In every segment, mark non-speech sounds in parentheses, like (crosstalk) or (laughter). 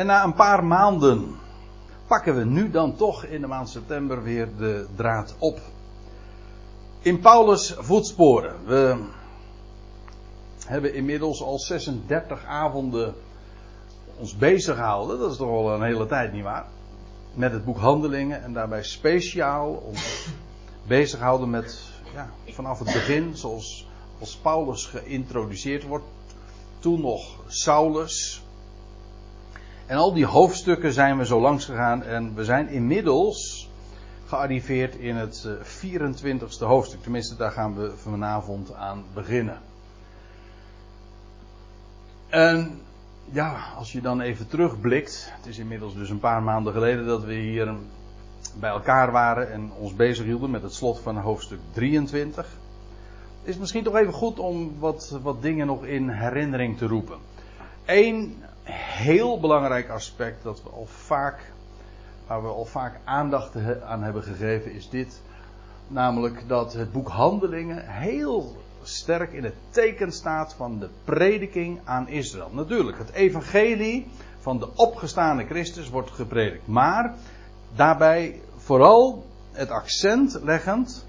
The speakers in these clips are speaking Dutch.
En na een paar maanden pakken we nu dan toch in de maand september weer de draad op. In Paulus' voetsporen. We hebben inmiddels al 36 avonden ons bezig gehouden. Dat is toch al een hele tijd, nietwaar? Met het boek Handelingen en daarbij speciaal ons bezig gehouden met ja, vanaf het begin, zoals als Paulus geïntroduceerd wordt. Toen nog Saulus. En al die hoofdstukken zijn we zo langs gegaan en we zijn inmiddels gearriveerd in het 24ste eh, hoofdstuk. Tenminste, daar gaan we vanavond aan beginnen. En ja, als je dan even terugblikt. Het is inmiddels dus een paar maanden geleden dat we hier bij elkaar waren en ons bezighielden met het slot van hoofdstuk 23. Is het misschien toch even goed om wat, wat dingen nog in herinnering te roepen. Eén heel belangrijk aspect dat we al vaak, waar we al vaak aandacht aan hebben gegeven, is dit. Namelijk dat het boek Handelingen heel sterk in het teken staat van de prediking aan Israël. Natuurlijk, het evangelie van de opgestane Christus wordt gepredikt. Maar daarbij vooral het accent leggend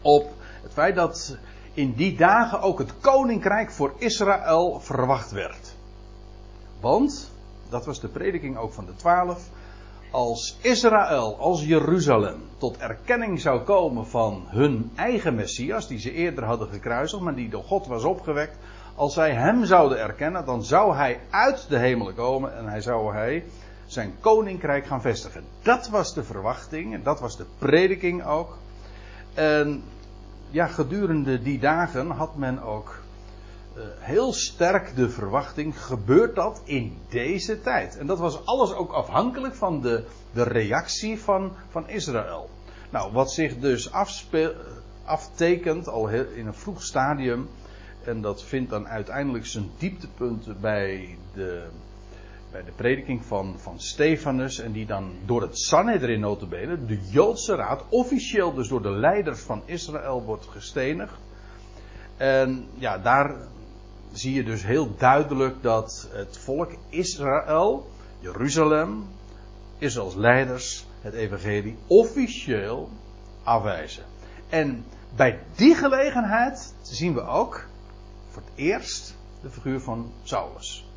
op het feit dat in die dagen ook het koninkrijk voor Israël verwacht werd. Want, dat was de prediking ook van de twaalf, als Israël, als Jeruzalem tot erkenning zou komen van hun eigen Messias, die ze eerder hadden gekruisigd, maar die door God was opgewekt, als zij hem zouden erkennen, dan zou hij uit de hemelen komen en hij zou hij zijn koninkrijk gaan vestigen. Dat was de verwachting, dat was de prediking ook. En ja, gedurende die dagen had men ook heel sterk de verwachting, gebeurt dat in deze tijd? En dat was alles ook afhankelijk van de, de reactie van, van Israël. Nou, wat zich dus afspeel, aftekent al in een vroeg stadium, en dat vindt dan uiteindelijk zijn dieptepunt bij de, bij de prediking van, van Stefanus, en die dan door het Sanhedrin notabene, de Joodse raad, officieel dus door de leiders van Israël wordt gestenigd. En ja, daar zie je dus heel duidelijk dat het volk Israël, Jeruzalem, Israëls leiders het evangelie officieel afwijzen. En bij die gelegenheid zien we ook voor het eerst de figuur van Saulus.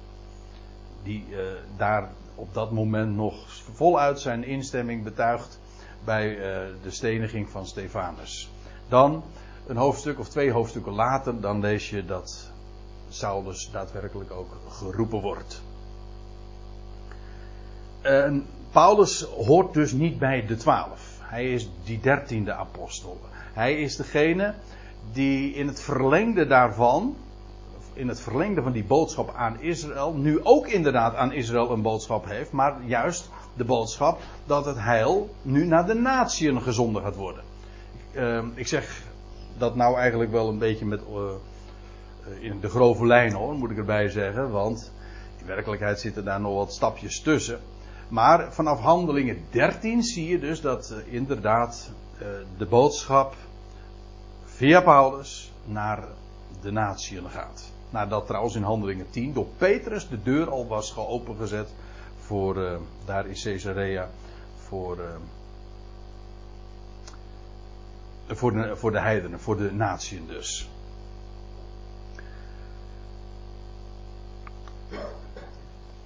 Die uh, daar op dat moment nog voluit zijn instemming betuigt bij uh, de steniging van Stefanus. Dan, een hoofdstuk of twee hoofdstukken later, dan lees je dat Saulus daadwerkelijk ook geroepen wordt. Paulus hoort dus niet bij de twaalf. Hij is die dertiende apostel. Hij is degene die in het verlengde daarvan, in het verlengde van die boodschap aan Israël, nu ook inderdaad aan Israël een boodschap heeft, maar juist de boodschap dat het heil nu naar de natieën gezonden gaat worden. Ik, uh, ik zeg dat nou eigenlijk wel een beetje met. Eh, in de grove lijn hoor, moet ik erbij zeggen. Want in werkelijkheid zitten daar nog wat stapjes tussen. Maar vanaf handelingen 13 zie je dus dat uh, inderdaad uh, de boodschap via Paulus naar de natieën gaat. Nadat trouwens in handelingen 10 door Petrus de deur al was geopengezet voor daar in Caesarea voor, voor, de, voor de heidenen, voor de natieën dus.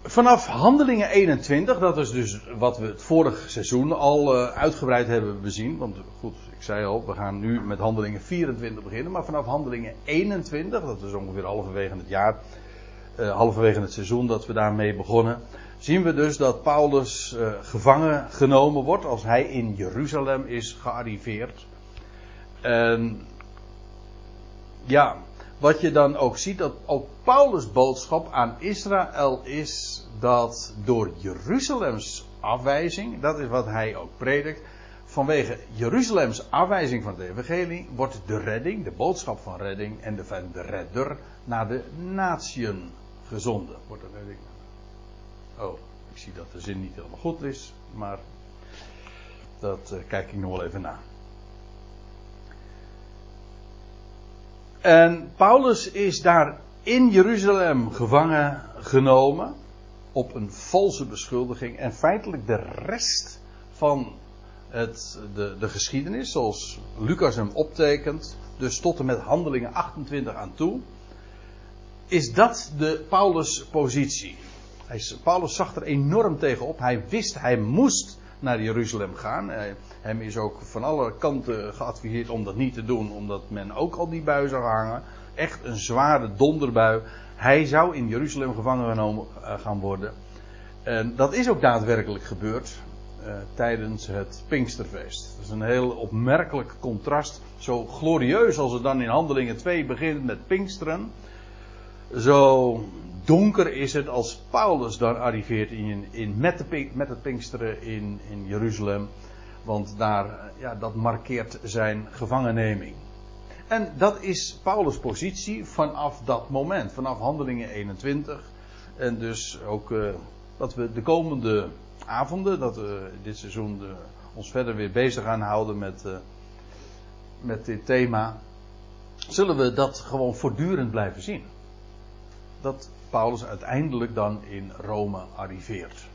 Vanaf Handelingen 21, dat is dus wat we het vorige seizoen al uh, uitgebreid hebben bezien. Want goed, ik zei al, we gaan nu met Handelingen 24 beginnen. Maar vanaf Handelingen 21, dat is ongeveer halverwege het jaar, uh, halverwege het seizoen dat we daarmee begonnen. Zien we dus dat Paulus uh, gevangen genomen wordt als hij in Jeruzalem is gearriveerd. En ja, wat je dan ook ziet, dat ook Paulus' boodschap aan Israël is dat door Jeruzalems afwijzing, dat is wat hij ook predikt, vanwege Jeruzalems afwijzing van het evangelie wordt de redding, de boodschap van redding en de, van de redder naar de natieën gezonden. Wordt de redding. Oh, ik zie dat de zin niet helemaal goed is, maar dat uh, kijk ik nog wel even na. En Paulus is daar in Jeruzalem gevangen genomen. op een valse beschuldiging. En feitelijk de rest van het, de, de geschiedenis, zoals Lucas hem optekent, dus tot en met handelingen 28 aan toe, is dat de Paulus-positie. Paulus zag er enorm tegenop. Hij wist, hij moest naar Jeruzalem gaan. Hij, hem is ook van alle kanten geadviseerd om dat niet te doen, omdat men ook al die bui zou hangen. Echt een zware donderbui. Hij zou in Jeruzalem gevangen genomen eh, gaan worden. En dat is ook daadwerkelijk gebeurd uh, tijdens het Pinksterfeest. Dat is een heel opmerkelijk contrast. Zo glorieus als het dan in Handelingen 2 begint met Pinksteren. Zo donker is het als Paulus dan arriveert in, in, met, de, met het Pinksteren in, in Jeruzalem. Want daar, ja, dat markeert zijn gevangenneming. En dat is Paulus' positie vanaf dat moment, vanaf Handelingen 21. En dus ook uh, dat we de komende avonden, dat we dit seizoen de, ons verder weer bezig gaan houden met, uh, met dit thema, zullen we dat gewoon voortdurend blijven zien. Dat Paulus uiteindelijk dan in Rome arriveert.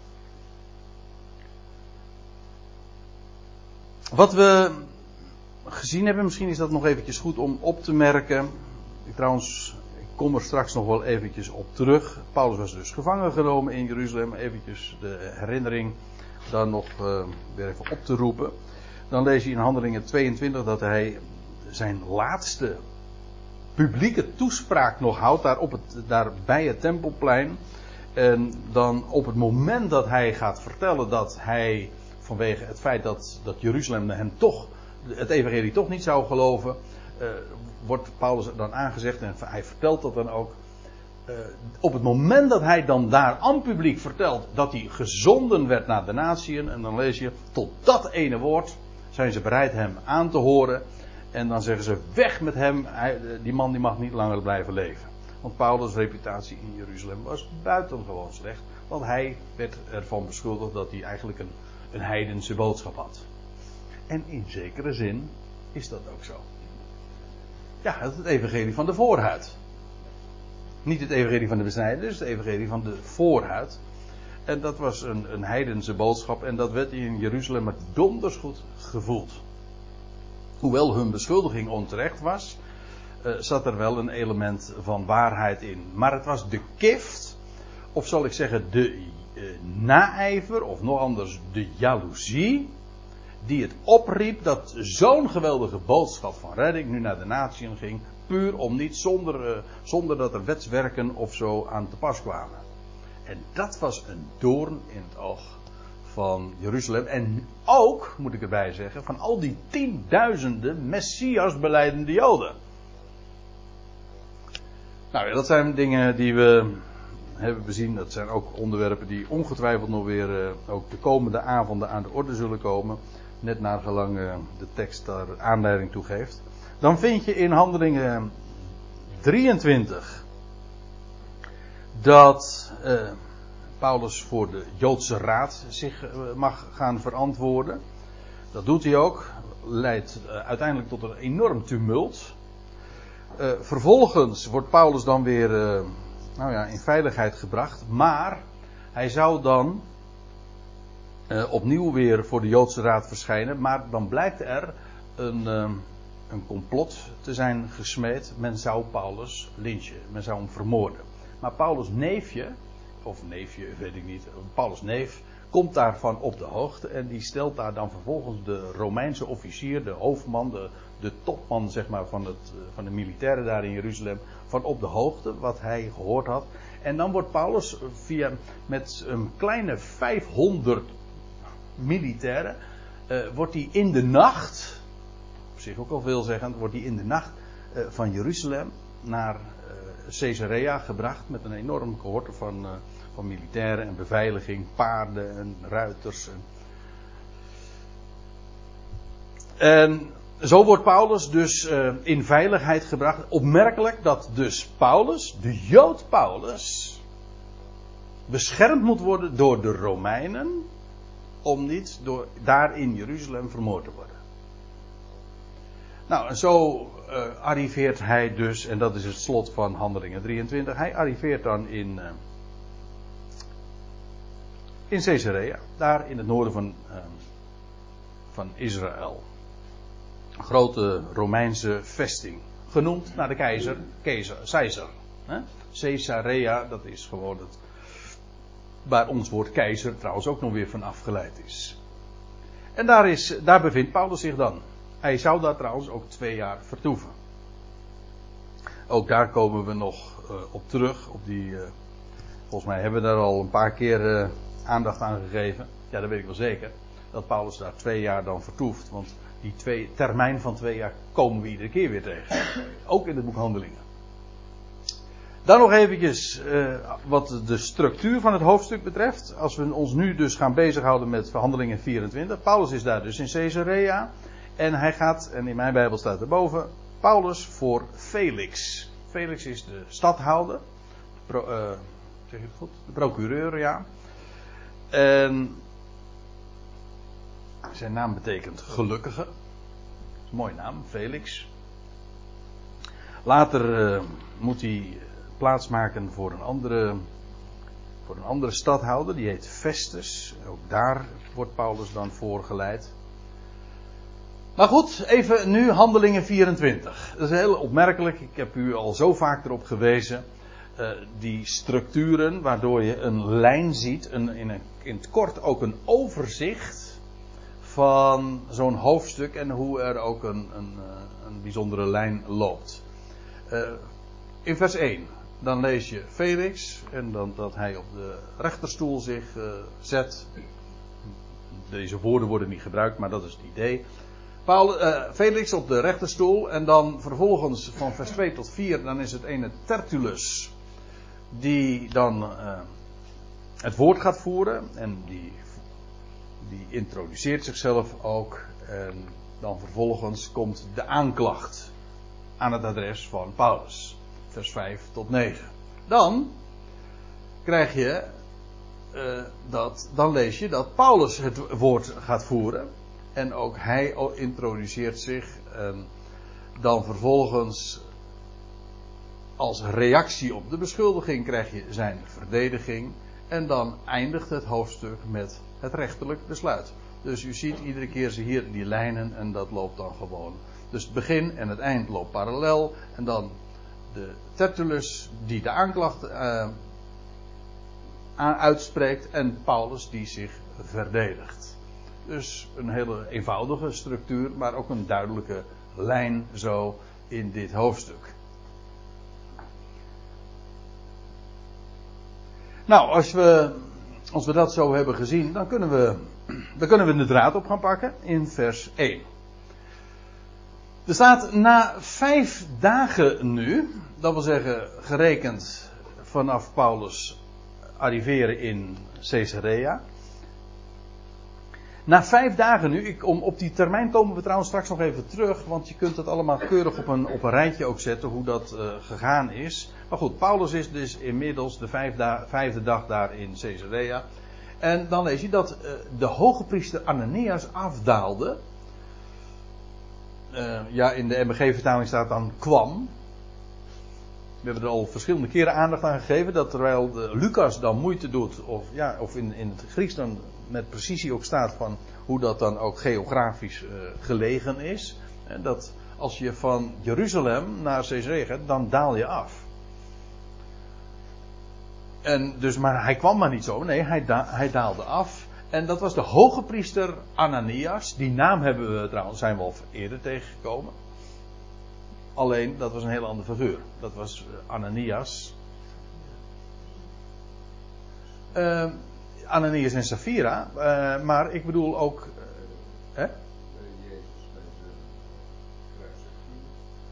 Wat we gezien hebben, misschien is dat nog eventjes goed om op te merken. Ik trouwens, ik kom er straks nog wel eventjes op terug. Paulus was dus gevangen genomen in Jeruzalem. Eventjes de herinnering dan nog uh, weer even op te roepen. Dan lees je in Handelingen 22 dat hij zijn laatste publieke toespraak nog houdt daar, op het, daar bij het tempelplein. En dan op het moment dat hij gaat vertellen dat hij vanwege het feit dat, dat Jeruzalem hem toch, het evangelie toch niet zou geloven, uh, wordt Paulus dan aangezegd en hij vertelt dat dan ook. Uh, op het moment dat hij dan daar aan publiek vertelt dat hij gezonden werd naar de natieën, en dan lees je tot dat ene woord zijn ze bereid hem aan te horen. En dan zeggen ze weg met hem, hij, die man die mag niet langer blijven leven. Want Paulus' reputatie in Jeruzalem was buitengewoon slecht. Want hij werd ervan beschuldigd dat hij eigenlijk een, een heidense boodschap had. En in zekere zin is dat ook zo. Ja, het evangelie van de voorhuid. Niet het evangelie van de besnijdenis, dus het evangelie van de voorhuid. En dat was een, een heidense boodschap en dat werd in Jeruzalem donders goed gevoeld. Hoewel hun beschuldiging onterecht was, uh, zat er wel een element van waarheid in. Maar het was de kift, of zal ik zeggen de uh, naijver, of nog anders de jaloezie, die het opriep dat zo'n geweldige boodschap van redding nu naar de natieën ging, puur om niet zonder, uh, zonder dat er wetswerken of zo aan te pas kwamen. En dat was een doorn in het oog van Jeruzalem. En ook, moet ik erbij zeggen, van al die tienduizenden Messias beleidende Joden. Nou dat zijn dingen die we hebben bezien. Dat zijn ook onderwerpen die ongetwijfeld nog weer uh, ook de komende avonden aan de orde zullen komen. Net naar gelang uh, de tekst daar aanleiding toe geeft. Dan vind je in handelingen 23 dat uh, Paulus voor de Joodse Raad zich eh, mag gaan verantwoorden. Dat doet hij ook. Leidt eh, uiteindelijk tot een enorm tumult. Uh, vervolgens wordt Paulus dan weer nou ja, in veiligheid gebracht. Maar hij zou dan opnieuw weer voor de Joodse Raad verschijnen. Maar dan blijkt er een, een complot te zijn gesmeed. Men zou Paulus lynchen. Men zou hem vermoorden. Maar Paulus' neefje, of neefje, weet ik niet, Paulus' neef, komt daarvan op de hoogte en die stelt daar dan vervolgens de Romeinse officier, de hoofdman, de, de topman zeg maar, van, het, van de militairen daar in Jeruzalem, van op de hoogte wat hij gehoord had. En dan wordt Paulus via, met een kleine 500 militairen, uh, wordt hij in de nacht, op zich ook al veelzeggend, wordt hij in de nacht van Jeruzalem naar Caesarea gebracht met een enorm cohorte van van militairen en beveiliging, paarden en ruiters. En, zo wordt Paulus dus uh, in veiligheid gebracht. Opmerkelijk dat dus Paulus, de Jood Paulus, beschermd moet worden door de Romeinen om niet door, daar in Jeruzalem vermoord te worden. Nou, en zo uh, arriveert hij dus, en dat is het slot van Handelingen 23, hij arriveert dan in, uh, in Caesarea, daar in het noorden van, uh, van Israël. Een grote Romeinse vesting. Genoemd naar de keizer, keizer, Caesar. Hè? Caesarea, dat is gewoon het. Waar ons woord keizer trouwens ook nog weer van afgeleid is. En daar, is, daar bevindt Paulus zich dan. Hij zou daar trouwens ook twee jaar vertoeven. Ook daar komen we nog uh, op terug. Op die, uh, volgens mij hebben we daar al een paar keer uh, aandacht aan gegeven. Ja, dat weet ik wel zeker. Dat Paulus daar twee jaar dan vertoeft. Want die twee, termijn van twee jaar komen we iedere keer weer tegen. Ook in het boek Handelingen. Dan nog eventjes uh, wat de structuur van het hoofdstuk betreft. Als we ons nu dus gaan bezighouden met verhandelingen 24. Paulus is daar dus in Caesarea. En hij gaat, en in mijn Bijbel staat erboven, Paulus voor Felix. Felix is de stadhouder. Uh, zeg het goed? De procureur, ja. En zijn naam betekent gelukkige. Mooie naam, Felix. Later uh, moet hij plaatsmaken voor een andere, voor een andere stadhouder, die heet Festus. Ook daar wordt Paulus dan voorgeleid. Maar goed, even nu handelingen 24. Dat is heel opmerkelijk. Ik heb u al zo vaak erop gewezen. Uh, die structuren, waardoor je een lijn ziet, in, in het kort ook een overzicht van zo'n hoofdstuk en hoe er ook een, een, een bijzondere lijn loopt. Uh, in vers 1, dan lees je Felix en dan dat hij op de rechterstoel zich zet. Deze woorden worden niet gebruikt, maar dat is het idee. Paul, Felix op de rechterstoel en dan vervolgens van vers 2 tot 4, dan is het ene Tertullus die dan uh, het woord gaat voeren en die, die introduceert zichzelf ook en dan vervolgens komt de aanklacht aan het adres van Paulus, vers 5 tot 9. Dan krijg je uh, dat, dan lees je dat Paulus het woord gaat voeren. En ook hij introduceert zich. En dan vervolgens als reactie op de beschuldiging krijg je zijn verdediging. En dan eindigt het hoofdstuk met het rechterlijk besluit. Dus u ziet iedere keer ze hier die lijnen en dat loopt dan gewoon. Dus het begin en het eind loopt parallel. En dan de Tertullus die de aanklacht uh, uitspreekt en Paulus die zich verdedigt. Dus een hele eenvoudige structuur, maar ook een duidelijke lijn zo in dit hoofdstuk. Nou, als we, als we dat zo hebben gezien, dan kunnen, we, dan kunnen we de draad op gaan pakken in vers 1. Er staat na vijf dagen nu, dat wil zeggen gerekend vanaf Paulus arriveren in Caesarea. Na vijf dagen nu, ik, om, op die termijn komen we trouwens straks nog even terug, want je kunt het allemaal keurig op een, op een rijtje ook zetten hoe dat uh, gegaan is. Maar goed, Paulus is dus inmiddels de vijfde dag daar in Caesarea. En dan lees je dat uh, de hoge priester Ananias afdaalde. Uh, ja, in de MBG-vertaling staat dan kwam. We hebben er al verschillende keren aandacht aan gegeven dat terwijl Lucas dan moeite doet, of, ja, of in, in het Grieks dan met precisie ook staat van hoe dat dan ook geografisch uh, gelegen is. En dat als je van Jeruzalem naar Caesarea gaat, dan daal je af. En dus, maar hij kwam maar niet zo. Nee, hij, hij daalde af. En dat was de hoge priester Ananias. Die naam hebben we trouwens, zijn we al eerder tegengekomen. Alleen, dat was een heel andere figuur. Dat was Ananias. Uh, Ananias en Safira. Uh, maar ik bedoel ook. Uh, hè?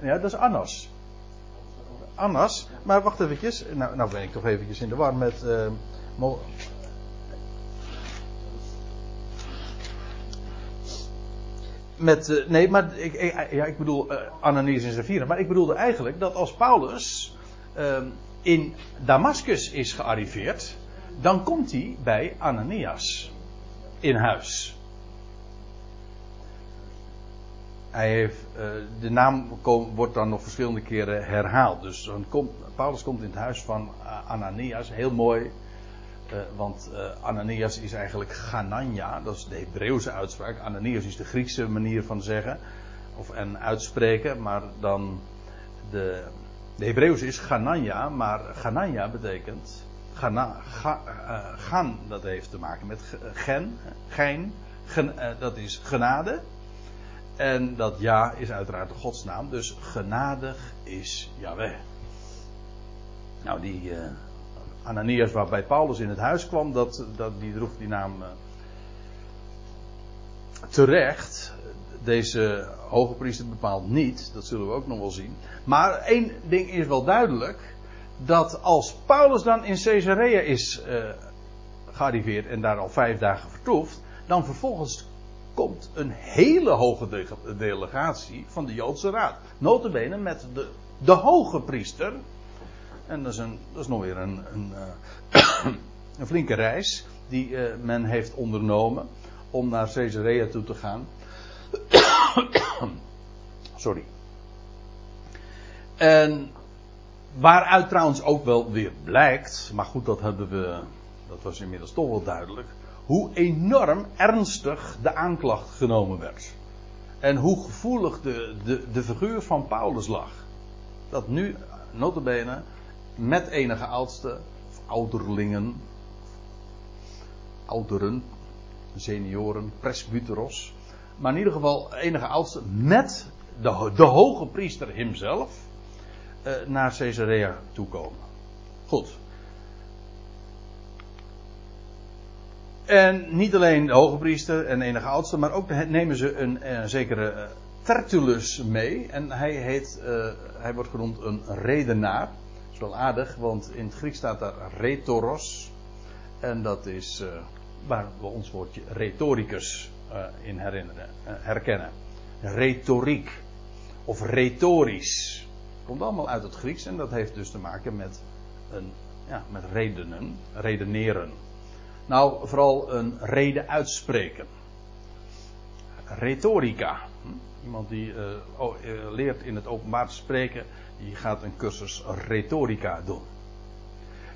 Ja, dat is Annas. Annas. Maar wacht eventjes. Nou, nou ben ik toch eventjes in de war met. Uh, met, nee, maar ik, ik, ja, ik bedoel uh, Ananias en Safira. Maar ik bedoelde eigenlijk dat als Paulus uh, in Damascus is gearriveerd, dan komt hij bij Ananias in huis. Hij heeft, uh, de naam wordt dan nog verschillende keren herhaald. Dus dan komt, Paulus komt in het huis van Ananias, heel mooi. want uh, Ananias is eigenlijk Ganania, dat is de Hebreeuwse uitspraak. Ananias is de Griekse manier van zeggen of en uitspreken, maar dan de, de Hebreeuwse is Ganania, maar Ganania betekent Ga, uh, gan, dat heeft te maken met gen, gein, gen, uh, dat is genade. En dat ja is uiteraard de godsnaam, dus genadig is Yahweh. Nou, die uh, Ananias waarbij Paulus in het huis kwam, dat, dat, die droeg die naam terecht. Deze hoge priester bepaalt niet, dat zullen we ook nog wel zien. Maar één ding is wel duidelijk dat als Paulus dan in Caesarea is uh, gearriveerd en daar al vijf dagen vertoeft, dan vervolgens komt een hele hoge de delegatie van de Joodse Raad. Notabene met de, de hoge priester. En dat is, een, dat is nog weer een, een, uh, (coughs) een flinke reis die uh, men heeft ondernomen om naar Caesarea toe te gaan. (coughs) Sorry. En Waaruit trouwens ook wel weer blijkt, maar goed, dat hebben we, dat was inmiddels toch wel duidelijk, hoe enorm ernstig de aanklacht genomen werd. En hoe gevoelig de, de, de figuur van Paulus lag. Dat nu, notabene, met enige oudste, of ouderlingen, ouderen, senioren, presbyteros, maar in ieder geval enige oudste, met de, de hoge priester hemzelf, naar Caesarea toekomen. Goed. En niet alleen de hoge priester en enige oudste, maar ook nemen ze een, een zekere uh, Tertullus mee. En hij, heet, hij wordt genoemd een redenaar. Dat is wel aardig, want in het Grieks staat daar retoros. En dat is waar we ons woordje retoricus in herinneren, herkennen. Retoriek. Of retorisch. Komt allemaal uit het Grieks en dat heeft dus te maken met, een, ja, met redenen, redeneren. Nou, vooral een reden uitspreken. Retorica. Hm? Iemand die uh, leert in het openbaar spreken, die gaat een cursus retorica doen.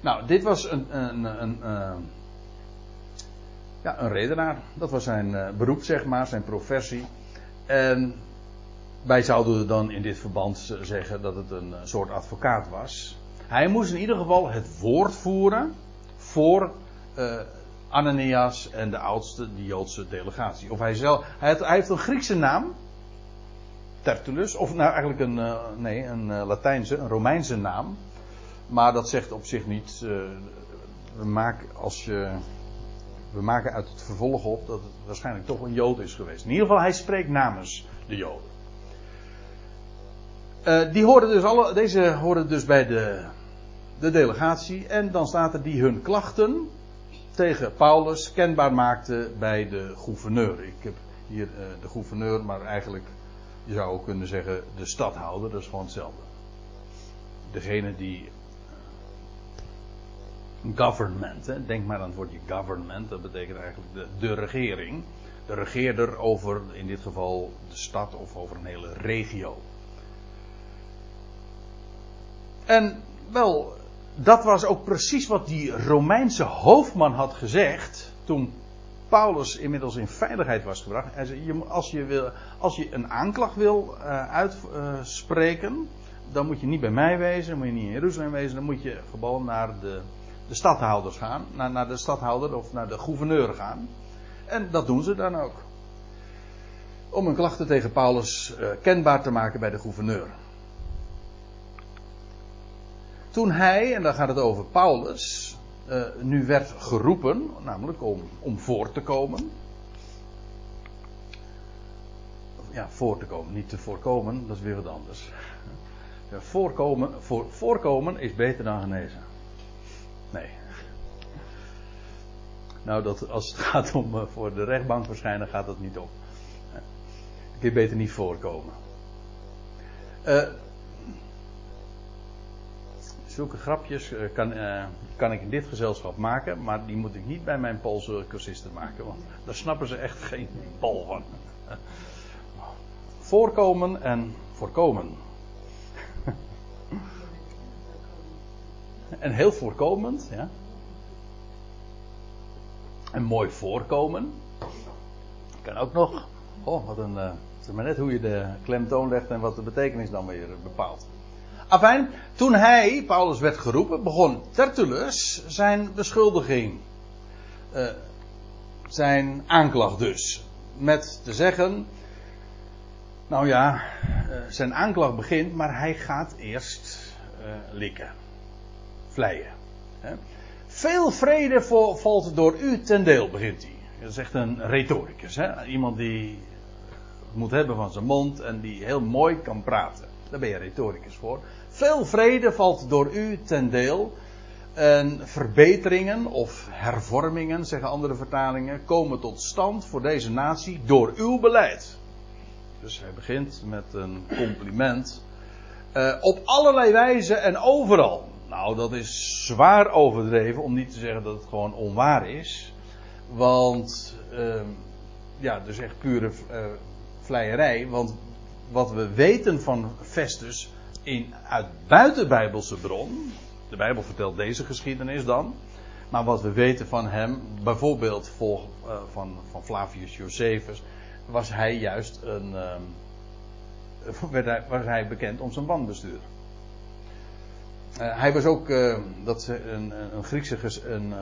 Nou, dit was een, een, een, uh, ja, een redenaar. Dat was zijn beroep, zeg maar, zijn professie. En wij zouden dan in dit verband zeggen dat het een soort advocaat was. Hij moest in ieder geval het woord voeren voor uh, Ananias en de oudste, die Joodse delegatie. Of hij zelf, hij, heeft een Griekse naam, Tertullus, of nou eigenlijk een, nee, een Latijnse, een Romeinse naam. Maar dat zegt op zich niet, als je, we maken uit het vervolg op dat het waarschijnlijk toch een Jood is geweest. In ieder geval, hij spreekt namens de Joden. Uh, die horen dus alle, deze horen dus bij de, de delegatie. En dan staat er die hun klachten tegen Paulus kenbaar maakte bij de gouverneur. Ik heb hier uh, de gouverneur, maar eigenlijk, je zou ook kunnen zeggen, de stadhouder. Dat is gewoon hetzelfde. Degene die. Uh, government, hè? denk maar aan het woordje government. Dat betekent eigenlijk de, de regering. De regeerder over, in dit geval, de stad of over een hele regio. En wel, dat was ook precies wat die Romeinse hoofdman had gezegd toen Paulus inmiddels in veiligheid was gebracht. Hij zei, als, je als je een aanklacht wil uh, uitspreken, dan moet je niet bij mij wezen, dan moet je niet in Jeruzalem wezen, dan moet je gewoon naar de, de stadhouders gaan, naar, naar de stadhouder of naar de gouverneur gaan. En dat doen ze dan ook. Om hun klachten tegen Paulus uh, kenbaar te maken bij de gouverneur. Toen hij, en dan gaat het over Paulus, uh, nu werd geroepen, namelijk om, om voor te komen. Ja, voor te komen, niet te voorkomen, dat is weer wat anders. Voorkomen, voor, voorkomen is beter dan genezen. Nee. Nou, dat, als het (laughs) gaat om uh, voor de rechtbank verschijnen, gaat dat niet op. Kun je beter niet voorkomen. Uh, zulke grapjes eh, kan, uh, kan ik in dit gezelschap maken, maar die moet ik niet bij mijn Poolse cursisten maken, want daar snappen ze echt geen bal van. (laughs) Voorkomen en voorkomen. (laughs) en heel voorkomend, ja. een mooi voorkomen. Kan ook nog. Oh, wat een. Uh, het is maar net hoe je de klemtoon legt en wat de betekenis dan weer bepaalt. Afijn, toen hij, Paulus, werd geroepen, begon Tertullus zijn beschuldiging. Uh, zijn aanklacht dus. Met te zeggen. Nou ja, uh, zijn aanklacht begint, maar hij gaat eerst likken. Vleien. Hè? Veel vrede valt door u ten deel, begint hij. Dat is echt een retoricus. Hè? Iemand die het moet hebben van zijn mond en die heel mooi kan praten. Daar ben je retoricus voor. Veel vrede valt door u ten deel. En verbeteringen of hervormingen, zeggen andere vertalingen, komen tot stand voor deze natie door uw beleid. Dus hij begint met een compliment. Uh, op allerlei wijzen en overal. Nou, dat is zwaar overdreven, om niet te zeggen dat het gewoon onwaar is. Want, uh, ja, dus echt pure uh, vleierij. Want wat we weten van Festus in, uit buitenbijbelse bron. De Bijbel vertelt deze geschiedenis dan. Maar wat we weten van hem, bijvoorbeeld voor, uh, van, van Flavius Josephus, was hij juist een. (laughs) hij, was hij bekend om zijn bandbestuur. Uh, hij was ook uh, dat, een, een Griekse, een,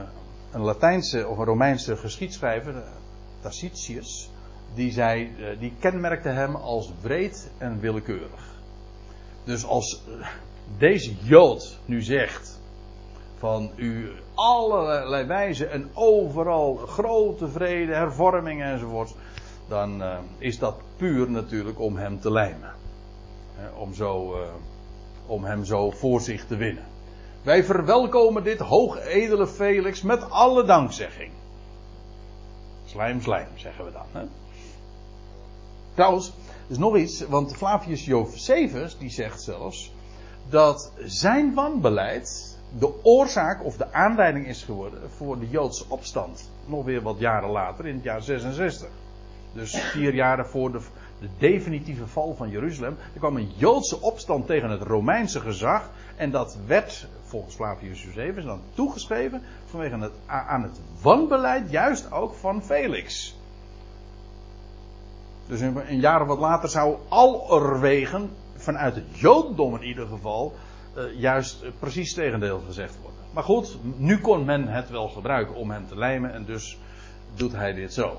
een Latijnse of een Romeinse geschiedschrijver, Tacitius, die, zei, uh, die kenmerkte hem als wreed en willekeurig. Dus als deze Jood nu zegt van u allerlei wijzen en overal grote vrede, hervormingen enzovoort, dan is dat puur natuurlijk om hem te lijmen. om zo om hem zo voor zich te winnen. Wij verwelkomen dit hoogedele Felix met alle dankzegging. Slijm, slijm, zeggen we dan. Hè? Trouwens, is nog iets, want Flavius Josephus die zegt zelfs dat zijn wanbeleid de oorzaak of de aanleiding is geworden voor de Joodse opstand. Nog weer wat jaren later, in het jaar 66. Dus vier jaren voor de, de definitieve val van Jeruzalem. Er kwam een Joodse opstand tegen het Romeinse gezag. En dat werd, volgens Flavius Josephus, dan toegeschreven vanwege het, aan het wanbeleid, juist ook van Felix. Dus een, jaar wat later zou allerwegen, vanuit het Jodendom in ieder geval, uh, juist uh, precies tegendeel gezegd worden. Maar goed, nu kon men het wel gebruiken om hem te lijmen en dus doet hij dit zo.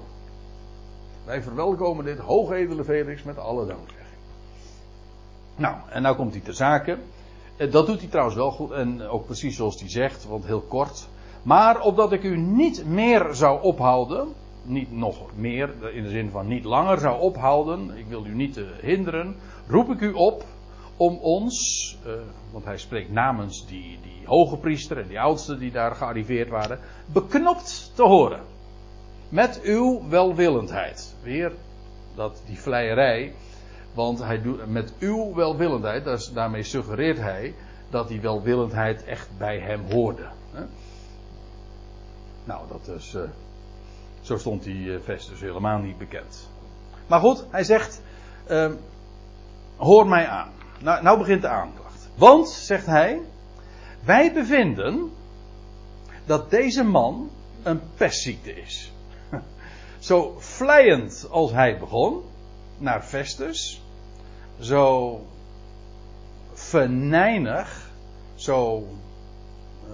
Wij verwelkomen dit hoogedele Felix met alle dankzegging. Nou, en nou komt hij ter zake. Eh, dat doet hij trouwens wel goed en ook precies zoals hij zegt, want heel kort. Maar opdat ik u niet meer zou ophouden, niet nog meer, in de zin van niet langer zou ophouden, ik wil u niet hinderen, roep ik u op om ons, uh, want hij spreekt namens die, die hoge priester en die oudsten die daar gearriveerd waren, beknopt te horen. Met uw welwillendheid. Weer dat, die vleierij. Want hij doet met uw welwillendheid, dus daarmee suggereert hij dat die welwillendheid echt bij hem hoorde. Nou, dat is. Uh, zo stond die vers dus helemaal niet bekend. Maar goed, hij zegt: uh, Hoor mij aan. Nou, nou begint de aanklacht. Want, zegt hij, wij bevinden dat deze man een pestziekte is. (laughs) Zo vleiend als hij begon naar Festus, zo venijnig, zo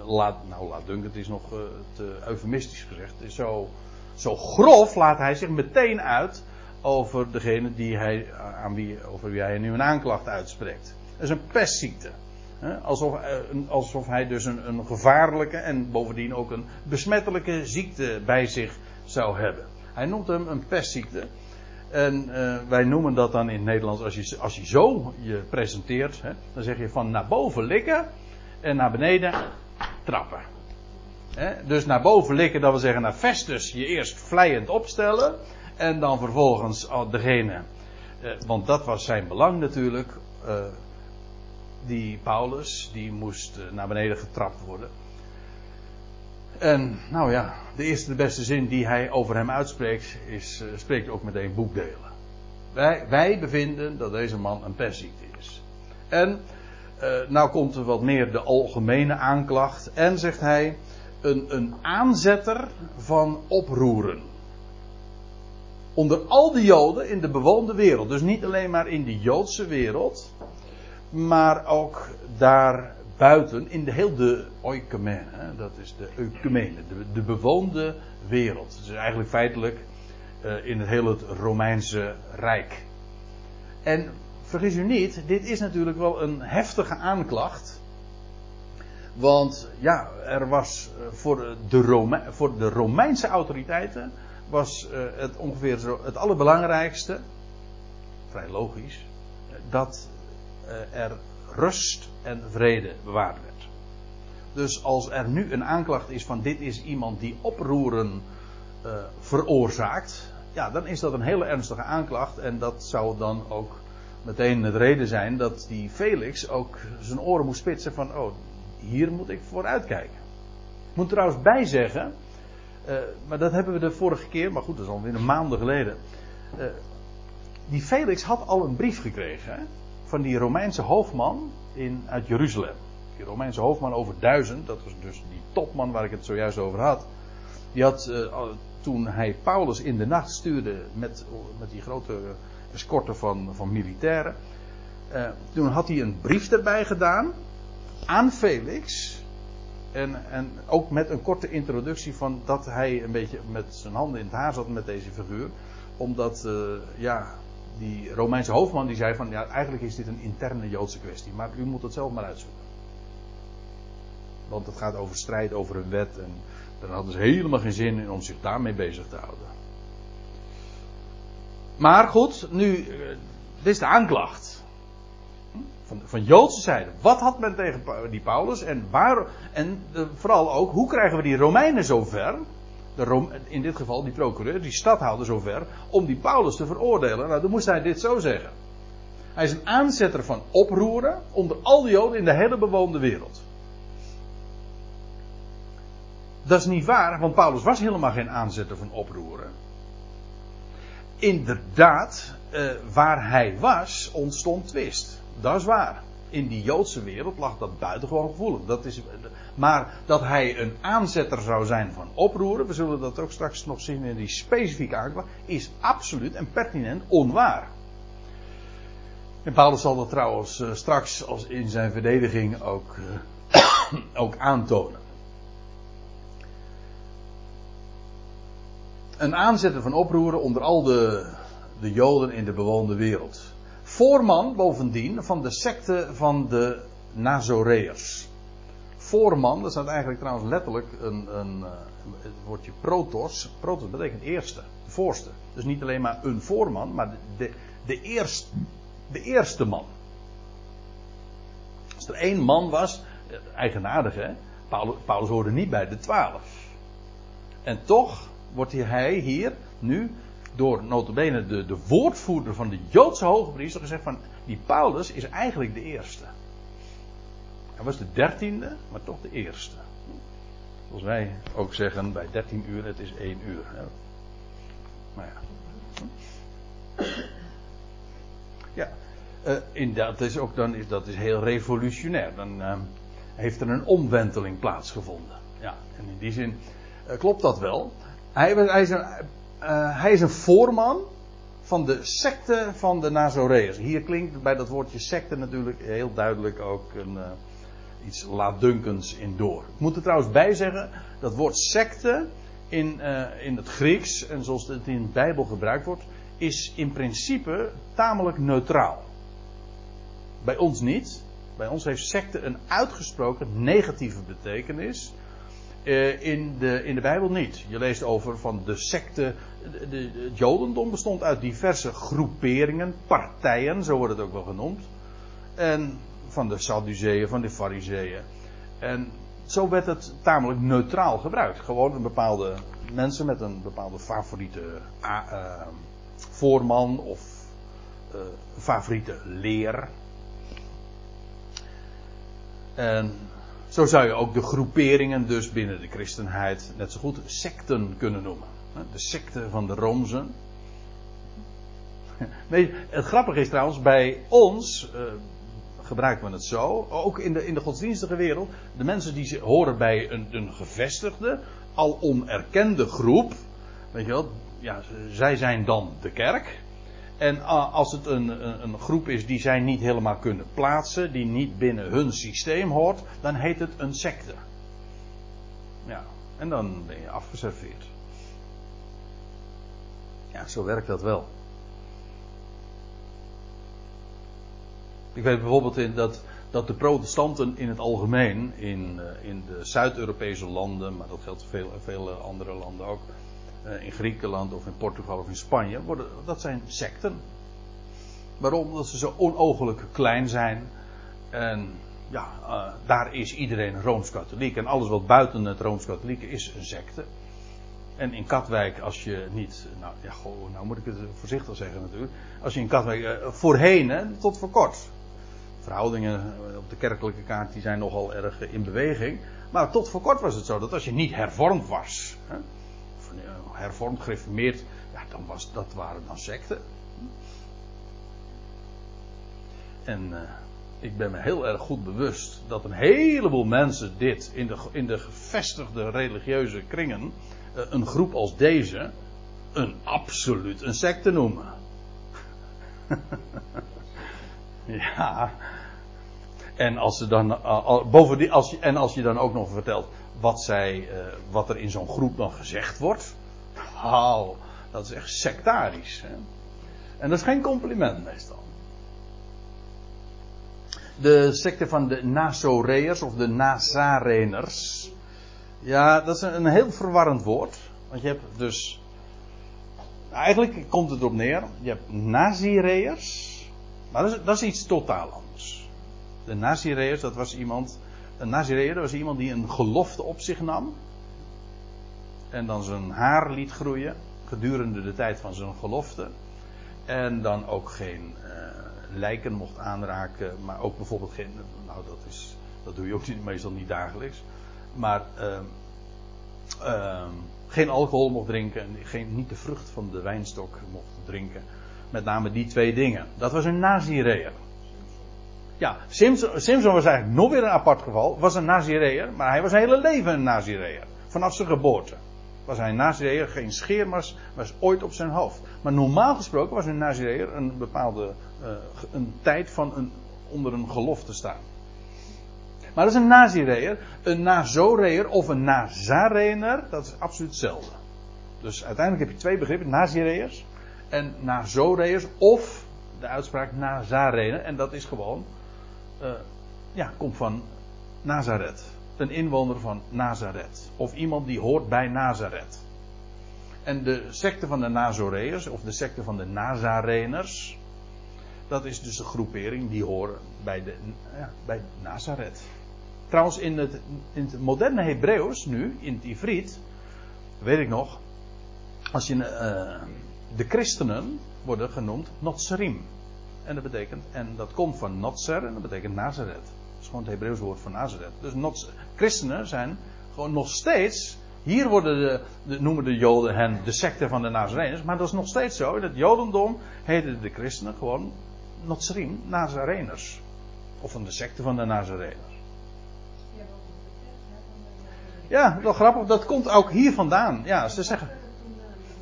laat, nou laat het is nog uh, te eufemistisch gezegd, is zo, zo grof laat hij zich meteen uit over degene die hij, aan wie, over wie hij nu een aanklacht uitspreekt. Dat is een pestziekte. Alsof, alsof hij dus een, een gevaarlijke en bovendien ook een besmettelijke ziekte bij zich zou hebben. Hij noemt hem een pestziekte. En uh, wij noemen dat dan in het Nederlands, als je, als je zo je presenteert, hè, dan zeg je van naar boven likken en naar beneden trappen. Dus naar boven likken, dat wil zeggen naar vestus je eerst vlijend opstellen. En dan vervolgens oh, degene, uh, want dat was zijn belang natuurlijk, uh, die Paulus, die moest naar beneden getrapt worden. En nou ja, de eerste de beste zin die hij over hem uitspreekt, is, uh, spreekt ook meteen boekdelen. Wij, wij bevinden dat deze man een pestziekte is. En uh, nou komt er wat meer de algemene aanklacht. En zegt hij, een, een aanzetter van oproeren. Onder al de Joden in de bewoonde wereld. Dus niet alleen maar in de Joodse wereld. Maar ook daar buiten in de heel de oikumene. Dat is de eumene, de, de bewoonde wereld. Dus eigenlijk feitelijk uh, in het hele Romeinse Rijk. En vergis u niet, dit is natuurlijk wel een heftige aanklacht. Want ja, er was eh, voor de, voor de Romeinse autoriteiten was uh, het ongeveer zo het allerbelangrijkste, vrij logisch, dat er rust en vrede bewaard werd. Dus als er nu een aanklacht is van dit is iemand die oproeren veroorzaakt, ja, dan is dat een hele ernstige aanklacht en dat zou dan ook meteen het reden zijn dat die Felix ook zijn oren moest spitsen van oh, hier moet ik voor uitkijken. Ik moet trouwens bijzeggen, uh, maar dat hebben we de vorige keer, maar goed, dat is alweer een maanden geleden. Uh, die Felix had al een brief gekregen van die Romeinse hoofdman in, uit Jeruzalem. Die Romeinse hoofdman over duizend, dat was dus die topman waar ik het zojuist over had. Die had uh, toen hij Paulus in de nacht stuurde met, met die grote escorte van, van militairen. Toen had hij een brief erbij gedaan aan Felix. En, en ook met een korte introductie van dat hij een beetje met zijn handen in het haar zat met deze figuur. Omdat, uh, ja, die Romeinse hoofdman die zei van, ja, eigenlijk is dit een interne Joodse kwestie. Maar u moet het zelf maar uitzoeken. Want het gaat over strijd, over een wet. En daar hadden ze helemaal geen zin in om zich daarmee bezig te houden. Maar goed, nu, eh, dit is de aanklacht. Van, Joodse zijde. Wat had men tegen die Paulus? En, waar, en uh, vooral ook, hoe krijgen we die Romeinen zover? De Rome, in dit geval die procureur, die stadhouder zover, om die Paulus te veroordelen. Nou, dan moest hij dit zo zeggen. Hij is een aanzetter van oproeren onder al die Joden in de hele bewoonde wereld. Dat is niet waar, want Paulus was helemaal geen aanzetter van oproeren. Inderdaad, uh, waar hij was, ontstond twist. Dat is waar. In die Joodse wereld lag dat buitengewoon gevoelig. Dat is, maar dat hij een aanzetter zou zijn van oproeren, we zullen dat ook straks nog zien in die specifieke aanklacht, is absoluut en pertinent onwaar. En Paulus zal dat trouwens uh, straks als in zijn verdediging ook, uh, (coughs) ook aantonen. een aanzetter van oproeren onder al de, de Joden in de bewoonde wereld. Voorman bovendien van de secte van de Nazoreërs. Voorman, dat staat eigenlijk trouwens letterlijk een, een, het woordje protos. Protos betekent eerste, voorste. Dus niet alleen maar een voorman, maar de, de, eerst, de eerste man. Als er één man was, eigenaardig hè, Paulus, Paulus hoorde niet bij de twaalf. En toch wordt hij hier nu door notabene de, de woordvoerder van de Joodse hogepriester gezegd van die Paulus is eigenlijk de eerste. Hij was de dertiende, maar toch de eerste. Zoals wij ook zeggen bij dertien uur, het is één uur. Maar ja. Ja, uh, in, dat is ook dan, dat is heel revolutionair. Dan uh, heeft er een omwenteling plaatsgevonden. Ja, en in die zin uh, klopt dat wel. Hij, hij, is uh, hij is een voorman van de secte van de Nazoreërs. Hier klinkt bij dat woordje secte natuurlijk heel duidelijk ook een, uh, iets laatdunkends in door. Ik moet er trouwens bij zeggen, dat woord secte in, uh, in het Grieks, en zoals het in de Bijbel gebruikt wordt, is in principe tamelijk neutraal. Bij ons niet. Bij ons heeft secte een uitgesproken negatieve betekenis. Uh, in, de, in de Bijbel niet. Je leest over van de secte. De, de, het Jodendom bestond uit diverse groeperingen, partijen, zo wordt het ook wel genoemd. En van de Sadduceeën, van de Fariseeën. En zo werd het tamelijk neutraal gebruikt. Gewoon een bepaalde mensen met een bepaalde favoriete uh, voorman of uh, favoriete leer. En zo zou je ook de groeperingen dus binnen de christenheid net zo goed secten kunnen noemen. De secte van de Romzen. (laughs) Het grappige is trouwens, bij ons uh, gebruiken we het zo. Ook in de, in de godsdienstige wereld. De mensen die horen bij een, een gevestigde, al onerkende groep. Weet je wel, ja, zij zijn dan de kerk. En als het een, een, groep is die zij niet helemaal kunnen plaatsen, die niet binnen hun systeem hoort, dan heet het een secte. Ja, en dan ben je afgeserveerd. Ja, zo werkt dat wel. Ik weet bijvoorbeeld in dat, dat de protestanten in het algemeen, in, eh, in de Zuid-Europese landen, maar dat geldt voor veel, vele andere landen ook, eh, in Griekenland of in Portugal of in Spanje, worden, dat zijn secten. Waarom? Omdat ze zo onogelijk klein zijn. En ja, uh, daar is iedereen rooms-katholiek. En alles wat buiten het rooms-katholieke is een secte. En in Katwijk, als je niet. Nou ja, goh, nou moet ik het voorzichtig zeggen natuurlijk. Als je in Katwijk. Uh, voorheen, hè, tot voor kort. Verhoudingen op de kerkelijke kaart die zijn nogal erg in beweging. Maar tot voor kort was het zo dat als je niet hervormd was. Hè, hervormd, gereformeerd. Ja, dan was, dat waren dan secten. En. Uh, ik ben me heel erg goed bewust dat een heleboel mensen dit in de, in de gevestigde religieuze kringen, eh, een groep als deze, een absoluut een secte noemen. (laughs) ja. En als ze dan, uh, bovendien, als en als je dan ook nog vertelt wat, zij, uh, wat er in zo'n groep dan gezegd wordt. Oh, dat is echt sectarisch. Hè? En dat is geen compliment meestal de secte van de Nazoreërs of de Nazareners. Ja, dat is een, heel verwarrend woord. Want je hebt dus. Eigenlijk komt het erop neer. Je hebt Nazireërs. Maar dat is, dat is iets totaal anders. De Nazireërs, dat was iemand. Een Nazireër was iemand die een gelofte op zich nam. En dan zijn haar liet groeien. Gedurende de tijd van zijn gelofte. En dan ook geen. Uh, lijken mocht aanraken, maar ook bijvoorbeeld geen. Nou, dat, is, dat doe je ook niet, meestal niet dagelijks. Maar uh, uh, geen alcohol mocht drinken en geen, niet de vrucht van de wijnstok mocht drinken. Met name die twee dingen. Dat was een Nazireër. Ja, Simpson, was eigenlijk nog weer een apart geval. Was een Nazireër, maar hij was zijn hele leven een Nazireër. Vanaf zijn geboorte was hij een Nazireër, geen scheermas was ooit op zijn hoofd. Maar normaal gesproken was een Nazireër een bepaalde uh, een tijd van een, onder een gelofte staan. Maar dat is een Nazireër. Een Nazoreër of een Nazarener, dat is absoluut hetzelfde. Dus uiteindelijk heb je twee begrippen, Nazireërs en Nazoreërs of de uitspraak Nazarener. En dat is gewoon, uh, ja, komt van Nazareth een inwoner van Nazareth. Of iemand die hoort bij Nazareth. En de secte van de Nazoreërs, of de secte van de Nazareners, dat is dus de groepering die horen bij, de, ja, bij Nazareth. Trouwens, in het, in het moderne Hebreeuws nu, in het Ivriet, weet ik nog, als je, uh, de christenen worden genoemd Notserim. En dat betekent, en dat komt van Notser en dat betekent Nazareth is gewoon het Hebreeuws woord voor Nazareth. Dus christenen zijn gewoon nog steeds. Hier worden de, de, noemen de Joden hen de secte van de Nazareners. Maar dat is nog steeds zo. In het Jodendom heten de christenen gewoon Notsrim, Nazareners. Of van de secte van de Nazareners. Ja, wel grappig. Dat komt ook hier vandaan. Ja, ze zeggen.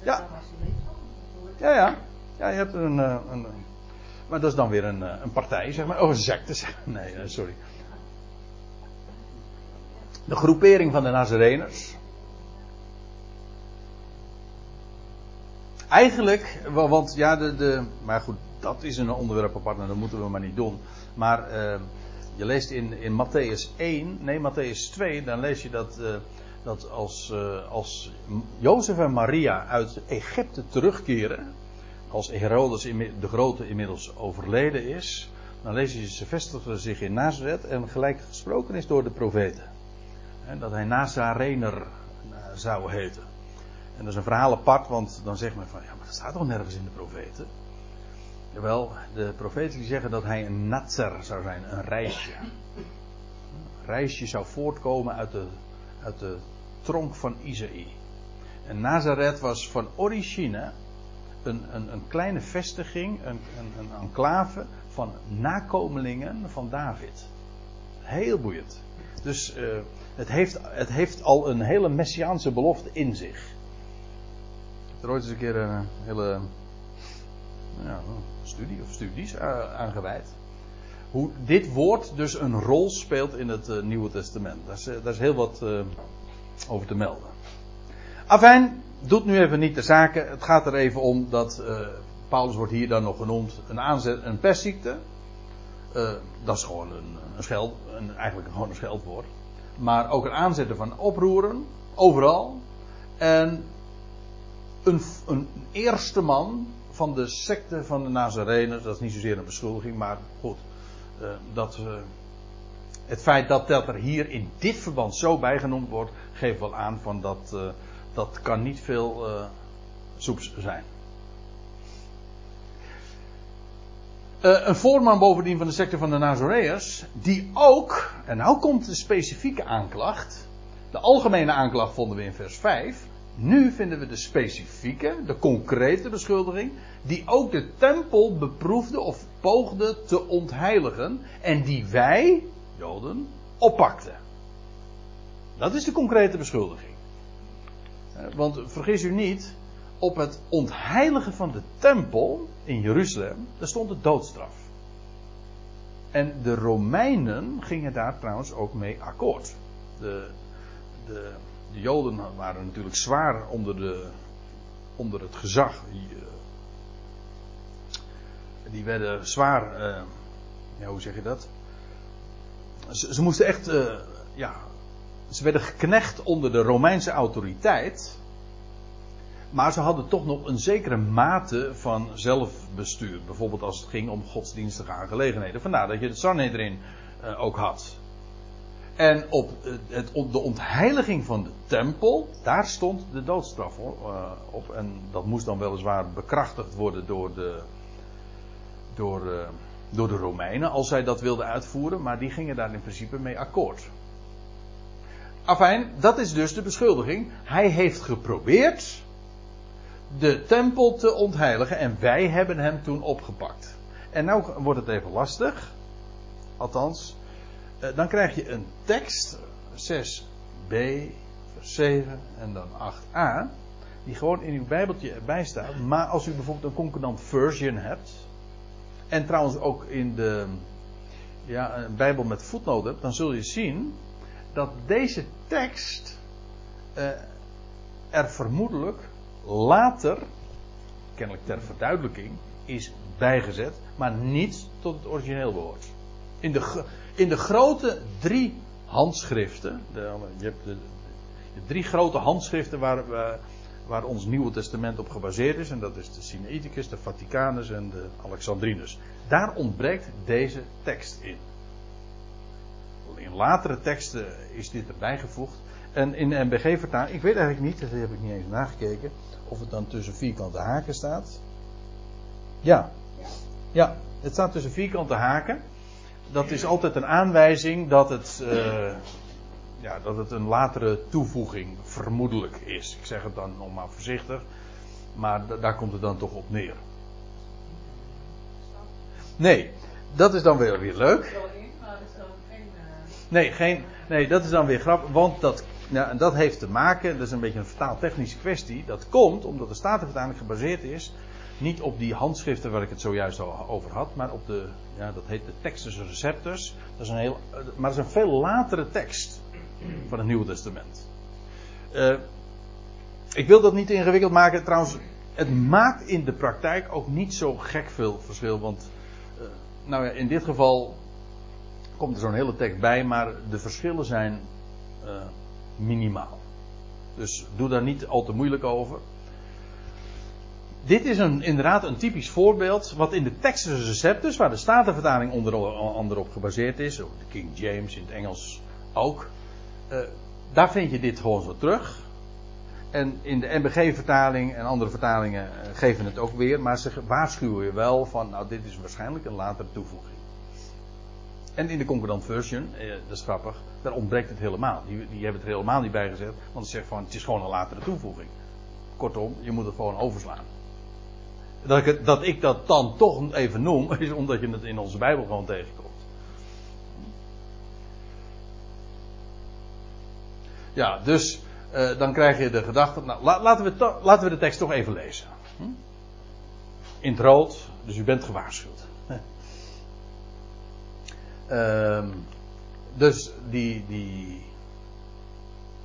Ja. Ja, ja. Ja, je hebt een, eh, een, maar dat is dan weer een, eh, een partij, zeg maar. Oh, een secte. Nee, eh, sorry. De groepering van de Nazareners. Eigenlijk, want ja, de, de, maar goed, dat is een onderwerp apart en dat moeten we maar niet doen. Maar uh, je leest in, in Matthäus 1, nee Matthäus 2, dan lees je dat, dat als, als Jozef en Maria uit Egypte terugkeren, als Herodes de Grote inmiddels overleden is, dan lees je ze zich in Nazareth en gelijk gesproken is door de profeten. En dat hij Nazarener eh, zou heten. En dat is een verhaal apart, want dan zegt men van, ja, maar dat staat toch nergens in de profeten? Jawel, de profeten die zeggen dat hij een natser zou zijn, een reisje. Een reisje zou voortkomen uit de, uit de tronk van Isaïe. En Nazareth was van origine een, een, een kleine vestiging, een, een, enclave van nakomelingen van David. Heel boeiend. Dus uh, het, heeft, het heeft al een hele messiaanse belofte in zich. Ik heb er ooit eens een keer een hele ja, studie of studies aangeweid. Hoe dit woord dus een rol speelt in het uh, Nieuwe Testament. Daar is, uh, daar is heel wat over te melden. Afijn, doet nu even niet de zaken. Het gaat er even om dat Paulus wordt hier dan nog genoemd een, aanzet, een pestziekte. dat is gewoon een, een een, eigenlijk gewoon een scheldwoord. Maar ook een aanzetten van oproeren, overal. En een, een eerste man van de secte van de Nazarenen, dat is niet zozeer een beschuldiging, maar goed. Uh, dat, het feit dat dat er hier in dit verband zo bijgenoemd wordt, geeft wel aan van dat dat kan niet veel soeps zijn. een voorman bovendien van de secte van de Nazareërs, die ook, en nou komt de specifieke aanklacht. De algemene aanklacht vonden we in vers 5. Nu vinden we de specifieke, de concrete beschuldiging, die ook de tempel beproefde of poogde te ontheiligen en die wij, Joden, oppakten. Dat is de concrete beschuldiging. Eh, want vergis u niet, op het ontheiligen van de tempel in Jeruzalem, daar stond de doodstraf. En de Romeinen gingen daar trouwens ook mee akkoord. De, de, de Joden waren natuurlijk zwaar onder, de, onder het gezag. Die, die werden zwaar, uh, ja, hoe zeg je dat? Ze, moesten echt, ja, ze werden geknecht onder de Romeinse autoriteit. Maar ze hadden toch nog een zekere mate van zelfbestuur. Bijvoorbeeld als het ging om godsdienstige aangelegenheden. Vandaar dat je het Sanhedrin uh, ook had. En op het, de ontheiliging van de tempel, daar stond de doodstraf uh, op. En dat moest dan weliswaar bekrachtigd worden door de, door, door de Romeinen, als zij dat wilden uitvoeren. Maar die gingen daar in principe mee akkoord. Afijn, dat is dus de beschuldiging. Hij heeft geprobeerd de tempel te ontheiligen en wij hebben hem toen opgepakt. En nou wordt het even lastig. Althans, eh, dan krijg je een tekst, 6b, vers 7 en dan 8a, die gewoon in uw Bijbeltje erbij staat. Maar als u bijvoorbeeld een concordant version hebt, en trouwens ook in de ja, een Bijbel met voetnoten hebt, dan zul je zien dat deze tekst uh, er vermoedelijk later, kennelijk ter verduidelijking, is bijgezet, maar niet tot het origineel behoort. In de, in de grote drie handschriften, de, je hebt de, de, drie grote handschriften waar, waar, waar, ons Nieuwe Testament op gebaseerd is, en dat is de Sinaiticus, de Vaticanus en de Alexandrinus. Daar ontbreekt deze tekst in. In latere teksten is dit erbij gevoegd. En in de MBG-vertaling, ik weet eigenlijk niet, dat heb ik niet eens nagekeken, of het dan tussen vierkante haken staat. Ja. Ja, het staat tussen vierkante haken. Dat is altijd een aanwijzing dat het, uh, ja, dat het een latere toevoeging vermoedelijk is. Ik zeg het dan nog maar voorzichtig. Maar daar komt het dan toch op neer. Nee, dat is dan weer, weer leuk. Nee, geen, nee, dat is dan weer grappig. Want dat ja, dat heeft te maken, dat is een beetje een vertaaltechnische kwestie. Dat komt omdat de Statenvertaling gebaseerd is. Niet op die handschriften waar ik het zojuist al over had, maar op de, ja, dat heet de Textus Receptus. Dat is een heel, maar dat is een veel latere tekst van het Nieuwe Testament. Uh, ik wil dat niet ingewikkeld maken. Trouwens, het maakt in de praktijk ook niet zo gek veel verschil. Want, uh, nou ja, in dit geval komt er zo'n hele tekst bij, maar de verschillen zijn. Uh, minimaal. Dus doe daar niet al te moeilijk over. Dit is een, inderdaad een typisch voorbeeld wat in de Textus Receptus, waar de Statenvertaling onder andere op gebaseerd is, de King James in het Engels ook, uh, daar vind je dit gewoon zo terug. En in de MBG-vertaling en andere vertalingen uh, geven het ook weer, maar ze waarschuwen je wel van, nou dit is waarschijnlijk een latere toevoeging. En in de Concordant Version, eh, dat is grappig, daar ontbreekt het helemaal. Die, die hebben het er helemaal niet bij gezet, want ze zegt van het is gewoon een latere toevoeging. Kortom, je moet het gewoon overslaan. Dat ik, dat ik dat dan toch even noem, (laughs) is omdat je het in onze Bijbel gewoon tegenkomt. Ja, dus uh, dan krijg je de gedachte. Nou, laten, we laten we de tekst toch even lezen. Hm? In het rood, dus u bent gewaarschuwd. Uh, dus die, die.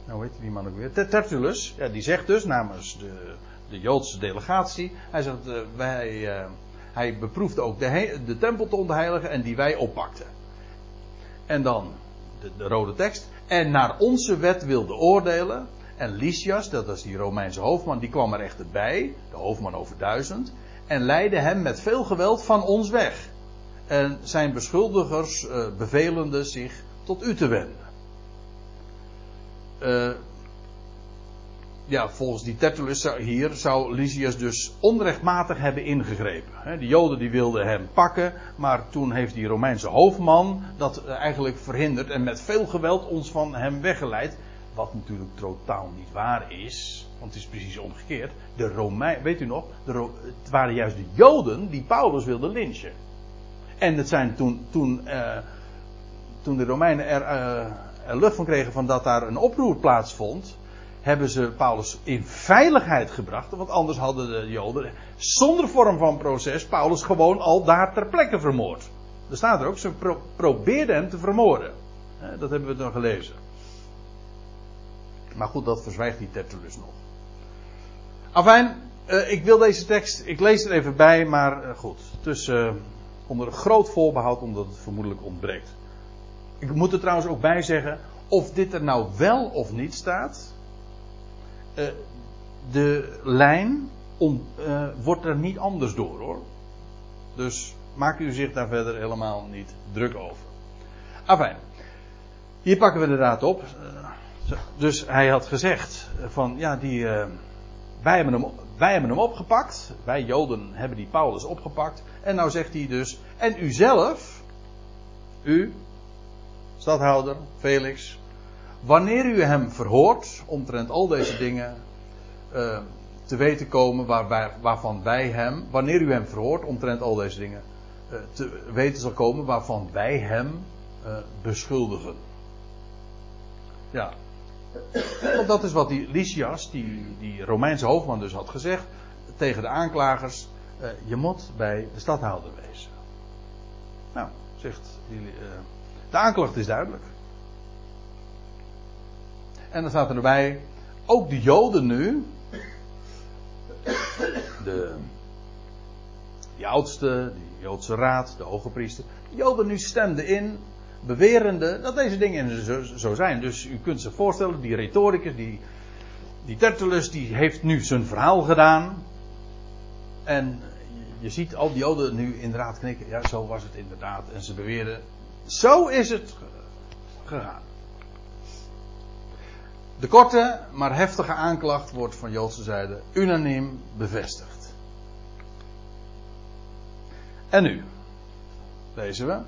Nou, weet je die man ook weer? Tertullus, ja, die zegt dus namens de, de Joodse delegatie. Hij zegt: uh, wij, uh, hij beproefde ook de, de tempel te ontheiligen en die wij oppakten. En dan de, de rode tekst. En naar onze wet wilde oordelen. En Lysias, dat was die Romeinse hoofdman, die kwam er echter bij, de hoofdman over duizend, en leidde hem met veel geweld van ons weg. En zijn beschuldigers uh, bevelende zich tot u te wenden. Uh, ja, volgens die Tertullus hier zou Lysias dus onrechtmatig hebben ingegrepen. De Joden die wilden hem pakken, maar toen heeft die Romeinse hoofdman dat eh, eigenlijk verhinderd en met veel geweld ons van hem weggeleid. Wat natuurlijk totaal niet waar is, want het is precies omgekeerd. De Romein, weet u nog, de, het waren juist de Joden die Paulus wilden lynchen. En het zijn toen, toen, uh, toen de Romeinen er, uh, er lucht van kregen van dat daar een oproer plaatsvond, hebben ze Paulus in veiligheid gebracht. Want anders hadden de Joden zonder vorm van proces Paulus gewoon al daar ter plekke vermoord. Er staat er ook, ze pro probeerden hem te vermoorden. Dat hebben we dan gelezen. Maar goed, dat verzwijgt die Tertullus nog. Afijn, ik wil deze tekst, ik lees er even bij, maar goed. Tussen, onder groot voorbehoud, omdat het vermoedelijk ontbreekt. Ik moet er trouwens ook bij zeggen, of dit er nou wel of niet staat, de lijn on, wordt er niet anders door hoor. Dus maakt u zich daar verder helemaal niet druk over. Afijn, hier pakken we de raad op. Dus hij had gezegd van ja, die, wij, hebben hem, wij hebben hem opgepakt. Wij Joden hebben die Paulus opgepakt. En nou zegt hij dus, en u zelf, u, stadhouder, Felix, wanneer u hem verhoort, omtrent al deze dingen, uh, te weten komen waar waarvan wij hem, wanneer u hem verhoort, omtrent al deze dingen, uh, te weten zal komen waarvan wij hem beschuldigen. Ja, dat is wat die Lysias, die, die Romeinse hoofdman dus had gezegd tegen de aanklagers. Uh, je moet bij de stadhouder wezen. Nou, zegt die, uh, de aanklacht is duidelijk. En dan staat er erbij, ook de Joden nu, de, die oudste, de Joodse raad, de hoge priester, de Joden nu stemden in bewerende dat deze dingen zo, zo, zijn. Dus u kunt zich voorstellen, die retoricus, die, die Tertullus, die heeft nu zijn verhaal gedaan. En je ziet al die joden nu inderdaad knikken. Ja, zo was het inderdaad. En ze beweren, zo is het gegaan. De korte, maar heftige aanklacht wordt van Joodse zijde unaniem bevestigd. En nu, lezen we.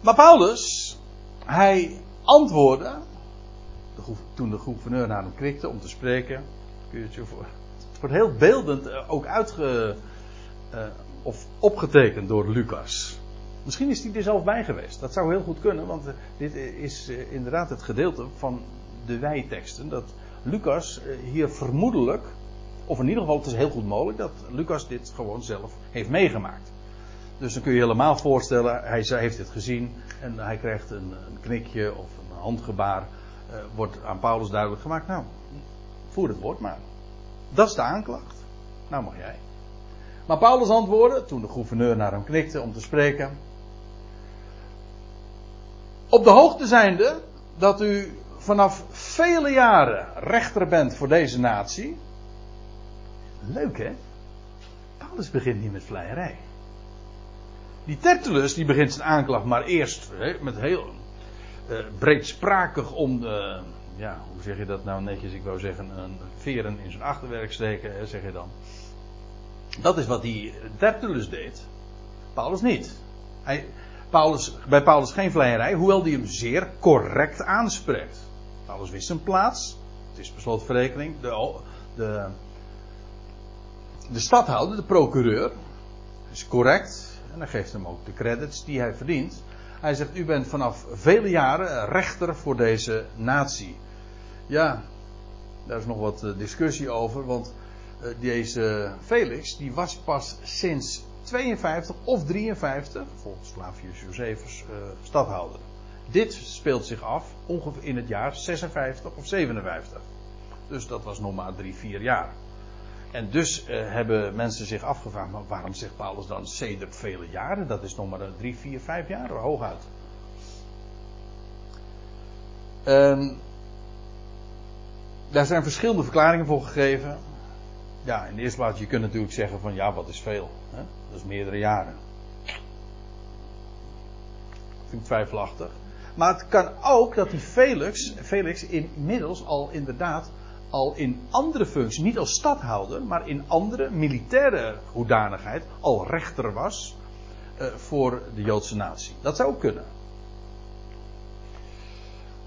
Maar Paulus, hij antwoordde, toen de gouverneur naar hem kwikte om te spreken, kun je het je voor. Wordt heel beeldend eh, ook uitge, uh, of opgetekend door Lucas. Misschien is hij er zelf bij geweest. Dat zou heel goed kunnen, want uh, dit is inderdaad het gedeelte van de wijteksten. Dat Lucas hier vermoedelijk, of in ieder geval het is heel goed mogelijk, dat Lucas dit gewoon zelf heeft meegemaakt. Dus dan kun je helemaal voorstellen, hij heeft het gezien en hij krijgt een, een knikje of een handgebaar. Uh, wordt aan Paulus duidelijk gemaakt, nou, voer het woord maar. Dat is de aanklacht. Nou mag jij. Maar Paulus antwoordde, toen de gouverneur naar hem knikte om te spreken. Op de hoogte zijnde dat u vanaf vele jaren rechter bent voor deze natie. Leuk hè? Paulus begint niet met vleierij. Die Tertullus die begint zijn aanklacht maar eerst he, met heel uh, breedsprakig om de, ja, hoe zeg je dat nou netjes? Ik wou zeggen, een veren in zijn achterwerk steken, zeg je dan. Dat is wat die Tertullus deed. Paulus niet. Hij, Paulus, bij Paulus geen vleierij, hoewel die hem zeer correct aanspreekt. Paulus wist zijn plaats. Het is besloten verrekening. De, de, de stadhouder, de procureur, is correct. En hij geeft hem ook de credits die hij verdient. Hij zegt: U bent vanaf vele jaren rechter voor deze natie. Ja, daar is nog wat eh, discussie over. Want eh, deze Felix, die was pas sinds 52 of 53, volgens Flavius Josephus, uh, stadhouder. Dit speelt zich af ongeveer in het jaar 56 of 57. Dus dat was nog maar drie, vier jaar. En dus hebben mensen zich afgevraagd, maar waarom zegt Paulus dan sedert vele jaren? Dat is nog maar drie, vier, vijf jaar hooguit. Um, daar zijn verschillende verklaringen voor gegeven. Ja, in de eerste plaats, je kunt natuurlijk zeggen van ja, wat is veel? Hè? Dat is meerdere jaren. Ik vind het twijfelachtig. Maar het kan ook dat die Felix, Felix inmiddels al inderdaad al in andere functies, niet als stadhouder, maar in andere militaire hoedanigheid, al rechter was uh, voor de Joodse natie. Dat zou ook kunnen.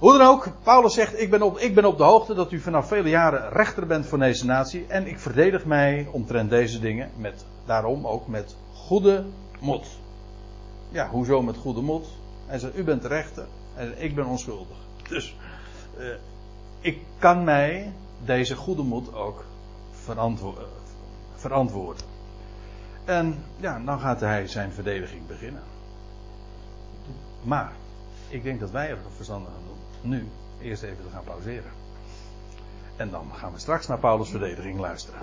Hoe dan ook, Paulus zegt: ik ben, op, ik ben op de hoogte dat u vanaf vele jaren rechter bent voor deze natie. En ik verdedig mij omtrent deze dingen. Met, daarom ook met goede mot. Ja, hoezo met goede mot? Hij zegt: U bent rechter en ik ben onschuldig. Dus uh, ik kan mij deze goede moed ook verantwo- verantwoorden. En ja, dan gaat hij zijn verdediging beginnen. Maar ik denk dat wij er verstandig aan doen. Nu eerst even te gaan pauzeren. En dan gaan we straks naar Paulus' verdediging luisteren.